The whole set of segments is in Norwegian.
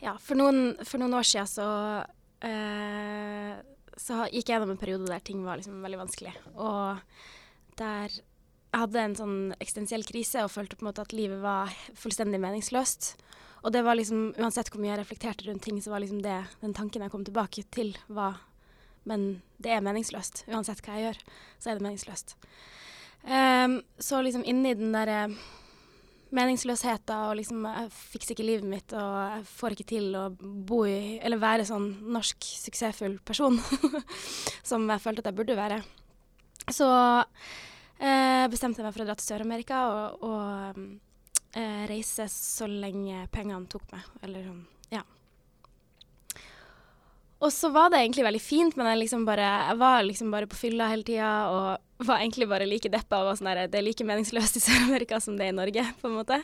Ja, for noen, for noen år siden så, eh, så gikk jeg gjennom en periode der ting var liksom veldig vanskelig. Og der jeg hadde en sånn eksistensiell krise og følte på en måte at livet var fullstendig meningsløst. Og det var liksom, uansett hvor mye jeg reflekterte rundt ting, så var liksom det den tanken jeg kom tilbake til, var Men det er meningsløst. Uansett hva jeg gjør, så er det meningsløst. Um, så liksom inni den derre meningsløsheten og liksom Jeg fikser ikke livet mitt, og jeg får ikke til å bo i Eller være sånn norsk suksessfull person som jeg følte at jeg burde være. Så eh, bestemte jeg meg for å dra til Sør-Amerika og, og eh, reise så lenge pengene tok meg. Eller sånn. Og så var det egentlig veldig fint, men jeg, liksom bare, jeg var liksom bare på fylla hele tida og var egentlig bare like deppa og var sånn der Det er like meningsløst i Sør-Amerika som det er i Norge, på en måte.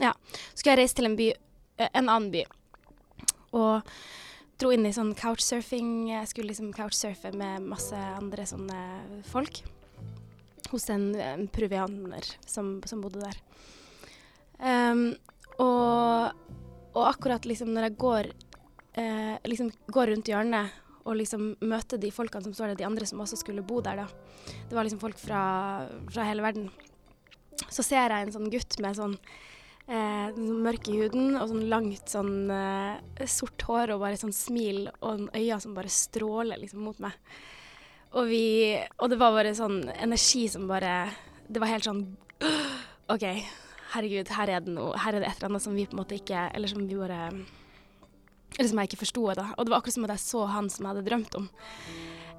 Ja. Så skulle jeg reise til en by, eh, en annen by, og dro inn i sånn couchsurfing. Jeg skulle liksom couchsurfe med masse andre sånne folk hos en, en peruvianer som, som bodde der. Um, og, og, akkurat liksom når jeg går, eh, liksom gå rundt hjørnet og liksom møte de folkene som står der, de andre som også skulle bo der, da. Det var liksom folk fra, fra hele verden. Så ser jeg en sånn gutt med sånn eh, mørk i huden og sånn langt sånn eh, sort hår og bare sånn smil og øyne som bare stråler liksom mot meg. Og vi Og det var bare sånn energi som bare Det var helt sånn OK, herregud, her er det noe Her er det et eller annet som vi på en måte ikke Eller som vi bare Eller som jeg ikke forsto. Og det var akkurat som at jeg så han som jeg hadde drømt om.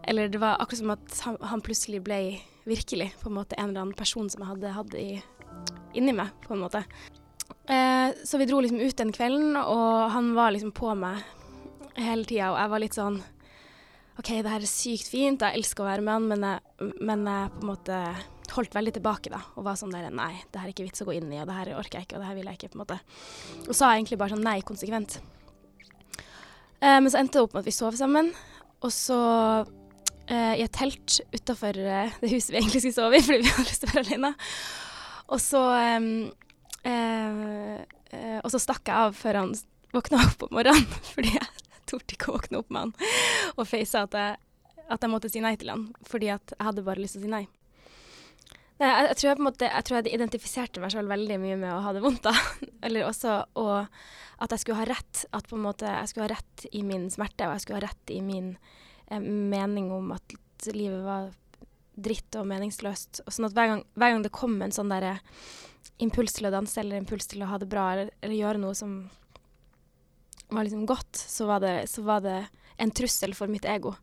Eller det var akkurat som at han, han plutselig ble virkelig på en måte en eller annen person som jeg hadde hatt inni meg, på en måte. Eh, så vi dro liksom ut den kvelden, og han var liksom på meg hele tida, og jeg var litt sånn OK, det her er sykt fint, jeg elsker å være med han, men jeg, men jeg på en måte holdt veldig tilbake, da. Og var sånn der Nei, det her er ikke vits å gå inn i, og det her orker jeg ikke, og det her vil jeg ikke, på en måte. Og sa egentlig bare sånn nei konsekvent. Eh, men så endte det opp med at vi sov sammen, og så eh, i et telt utafor eh, det huset vi egentlig skulle sove i, fordi vi hadde lyst til å være alene. Og så Og så stakk jeg av før han våkna opp om morgenen, fordi jeg torde ikke å våkne opp med han og face at jeg, at jeg måtte si nei til han, fordi at jeg hadde bare lyst til å si nei. Nei jeg, jeg, tror jeg på en måte, jeg tror jeg identifiserte meg selv veldig mye med å ha det vondt, da. Eller også og at jeg skulle ha rett. At på en måte jeg skulle ha rett i min smerte, og jeg skulle ha rett i min eh, mening om at livet var dritt og meningsløst. Og sånn at hver gang, hver gang det kom en sånn derre impuls til å danse, eller impuls til å ha det bra, eller, eller gjøre noe som var liksom godt, så var, det, så var det en trussel for mitt ego.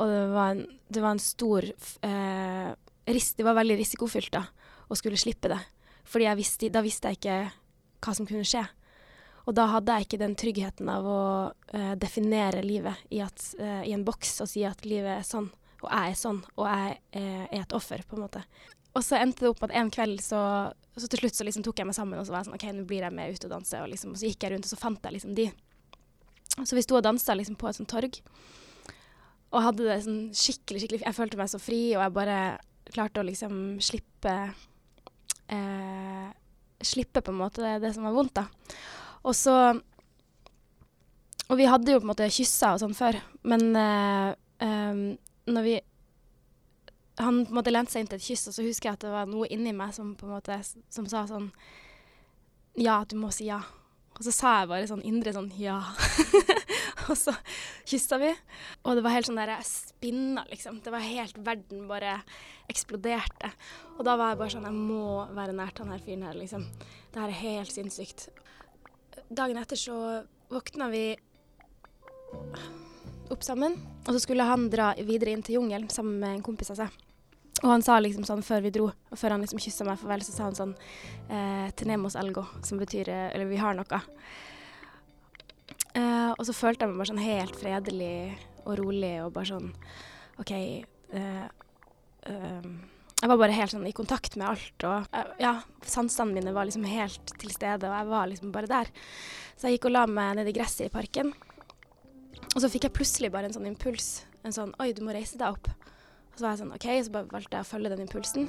Og det var en, det var en stor eh, Det var veldig risikofylt da, å skulle slippe det. Fordi visste, da visste jeg ikke hva som kunne skje. Og da hadde jeg ikke den tryggheten av å uh, definere livet i, at, uh, i, en boks og si at livet er sånn, og jeg er sånn, og jeg eh, er et offer, på en måte. Og så endte det opp at en kveld så, så til slutt så liksom tok jeg meg sammen og så var jeg sånn OK, nå blir jeg med ut og danse. Og, liksom, og så gikk jeg rundt og så fant jeg liksom de. Så vi sto og dansa liksom på et sånt torg. Og hadde det sånn skikkelig, skikkelig Jeg følte meg så fri, og jeg bare klarte å liksom slippe eh, Slippe på en måte det, det som var vondt, da. Og så Og vi hadde jo på en måte kyssa og sånn før, men eh, eh, når vi han på en måte lente seg inn til et kyss, og så husker jeg at det var noe inni meg som på en måte som sa sånn Ja, du må si ja. Og så sa jeg bare sånn indre sånn ja. og så kyssa vi. Og det var helt sånn der jeg spinna, liksom. Det var helt Verden bare eksploderte. Og da var jeg bare sånn Jeg må være nært han her fyren her, liksom. Det her er helt sinnssykt. Dagen etter så våkna vi opp sammen. Og så skulle han dra videre inn til jungelen sammen med en kompis av seg. Og han sa liksom sånn før vi dro, og før han liksom kyssa meg farvel, så sa han sånn eh, 'tenemos algo', som betyr eh, Eller vi har noe. Eh, og så følte jeg meg bare sånn helt fredelig og rolig og bare sånn OK eh, eh Jeg var bare helt sånn i kontakt med alt, og eh, ja, sansene mine var liksom helt til stede, og jeg var liksom bare der. Så jeg gikk og la meg nedi gresset i parken. Og så fikk jeg plutselig bare en sånn impuls. En sånn Oi, du må reise deg opp. Og så var jeg sånn OK, så bare valgte jeg å følge den impulsen.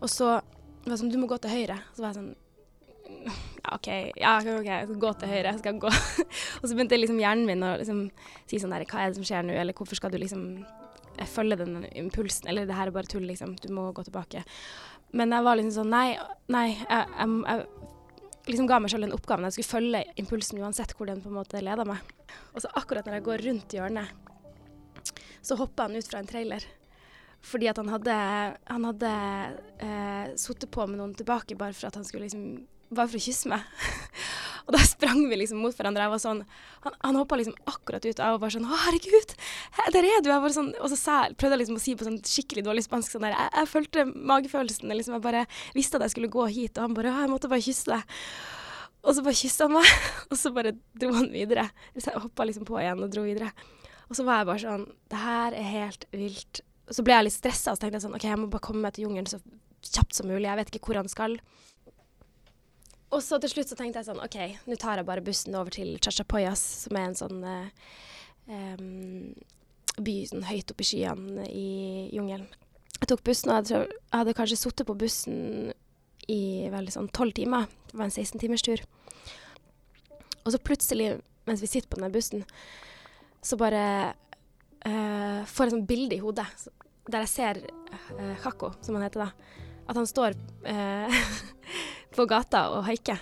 Og så var det sånn Du må gå til høyre. Så var jeg sånn Ja, OK, ja, ok, jeg skal gå til høyre. Jeg skal gå. og så begynte liksom hjernen min å liksom si sånn der Hva er det som skjer nå, eller hvorfor skal du liksom eh, følge den impulsen, eller det her er bare tull, liksom. Du må gå tilbake. Men jeg var liksom sånn Nei, nei. Jeg, jeg, jeg liksom ga meg selv den oppgaven. Jeg skulle følge impulsen uansett hvor den på en måte leda meg. Og så akkurat når jeg går rundt hjørnet, så hopper han ut fra en trailer. Fordi at han hadde, han hadde eh, sittet på med noen tilbake bare for at han liksom Bare for å kysse meg. og da sprang vi liksom mot hverandre. Jeg var sånn Han, han hoppa liksom akkurat ut, og jeg var bare sånn Å, herregud, der er du! Jeg var sånn, og så sa, prøvde jeg liksom å si på sånn skikkelig dårlig spansk sånn der Jeg, jeg følte magefølelsen. Liksom, jeg bare visste at jeg skulle gå hit, og han bare Å, jeg måtte bare kysse deg. Og så bare kyssa han meg, og så bare dro han videre. Så jeg hoppa liksom på igjen og dro videre. Og så var jeg bare sånn Det her er helt vilt så ble jeg litt stressa, og tenkte jeg sånn OK, jeg må bare komme meg til jungelen så kjapt som mulig. Jeg vet ikke hvor han skal. Og så til slutt så tenkte jeg sånn OK, nå tar jeg bare bussen over til Chachapoyas, som er en sånn uh, um, by sånn høyt oppe i skyene i jungelen. Jeg tok bussen, og jeg, jeg hadde kanskje sittet på bussen i vel sånn tolv timer. Det var en 16 timers tur. Og så plutselig, mens vi sitter på denne bussen, så bare får et sånt bilde i hodet der jeg ser uh, Kako, som han heter da. At han står uh, på gata og haiker.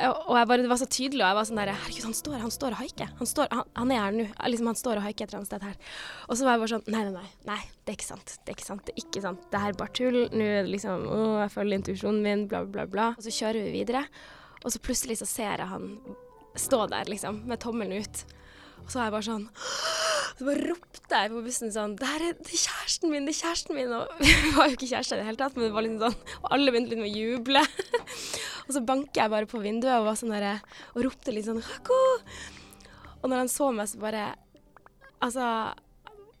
Og jeg bare, det var så tydelig, og jeg var sånn der Herregud, han står, han står og haiker. Han, han, han, er her nå. Liksom, han står og haiker et eller annet sted her. Og så var jeg bare sånn Nei, nei, nei. nei det er ikke sant. Det er ikke sant. Det er ikke sant. Det her er bare tull. Nå er det liksom Å, jeg følger intuisjonen min, bla, bla, bla. Og så kjører vi videre, og så plutselig så ser jeg han stå der, liksom, med tommelen ut. Og så er jeg bare sånn så bare ropte jeg på bussen sånn det, er, er kjæresten min, det er kjæresten min. Og vi var jo ikke kjærester i det hele tatt, men det var liksom sånn Og alle begynte liksom å juble. og så banker jeg bare på vinduet og var sånn der, og ropte litt sånn 'Hako!' Og når han så meg, så bare Altså,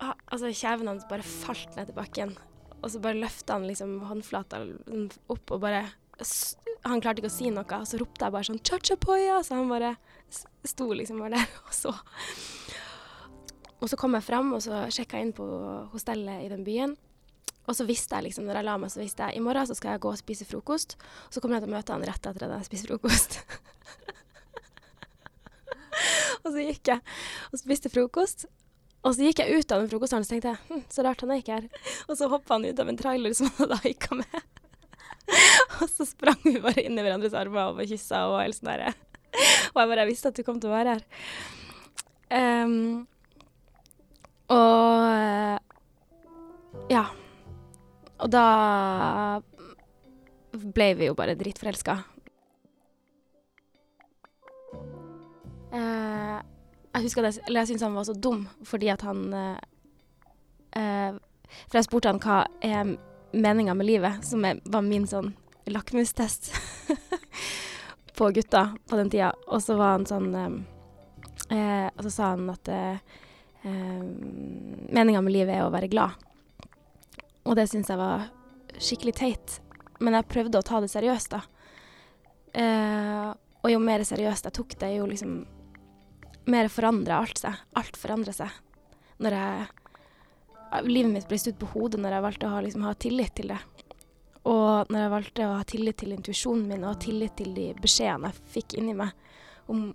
altså kjeven hans bare falt ned til bakken. Og så bare løfta han liksom håndflata opp og bare Han klarte ikke å si noe, og så ropte jeg bare sånn cha-cha-poya, så han bare sto liksom bare der og så. Og så kom jeg fram, og så sjekka jeg inn på hostellet i den byen. Og så visste jeg liksom, når jeg la meg, så visste jeg i morgen så skal jeg gå og spise frokost. Og så kommer jeg til å møte han rett etter at jeg spiser frokost. og så gikk jeg og spiste frokost. Og så gikk jeg ut av den frokosthallen og tenkte jeg, hm, så rart han er ikke her. Og så hoppa han ut av en trailer som han hadde haika med. og så sprang vi bare inn i hverandres armer og kyssa og helt sånn derre. og jeg bare visste at du kom til å være her. Um, Og da ble vi jo bare dritforelska. Eh, jeg husker det, eller jeg syntes han var så dum fordi at han eh, eh For jeg spurte han hva er meninga med livet, som var min sånn lakmustest på gutta på den tida. Og så var han sånn Og så sa han at eh, meninga med livet er å være glad. Og det syns jeg var skikkelig teit. Men jeg prøvde å ta det seriøst, da. Eh, og jo mer seriøst jeg tok det, jo liksom mer forandra alt seg. Alt forandrer seg. Når jeg Livet mitt ble stutt på hodet når jeg valgte å ha, liksom, ha tillit til det. Og når jeg valgte å ha tillit til intuisjonen min og tillit til de beskjedene jeg fikk inni meg om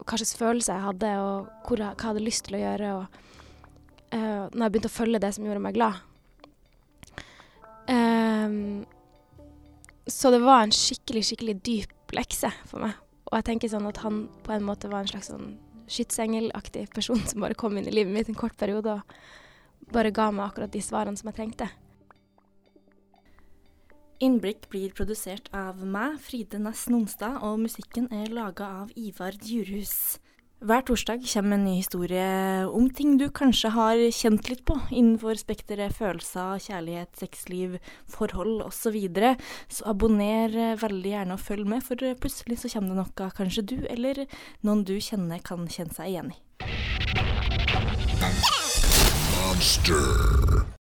hva slags følelser jeg hadde, og jeg, hva jeg hadde lyst til å gjøre. Og, uh, når jeg begynte å følge det som gjorde meg glad. Um, så det var en skikkelig, skikkelig dyp lekse for meg. Og jeg tenker sånn at han på en måte var en slags sånn skytsengelaktig person som bare kom inn i livet mitt en kort periode og bare ga meg akkurat de svarene som jeg trengte. Innblikk blir produsert av meg, Fride Næss Nonstad, og musikken er laga av Ivar Djurhus. Hver torsdag kommer en ny historie om ting du kanskje har kjent litt på innenfor spekteret følelser, kjærlighet, sexliv, forhold osv. Så, videre. så abonner veldig gjerne og følg med, for plutselig så kommer det noe kanskje du eller noen du kjenner kan kjenne seg igjen i. Monster.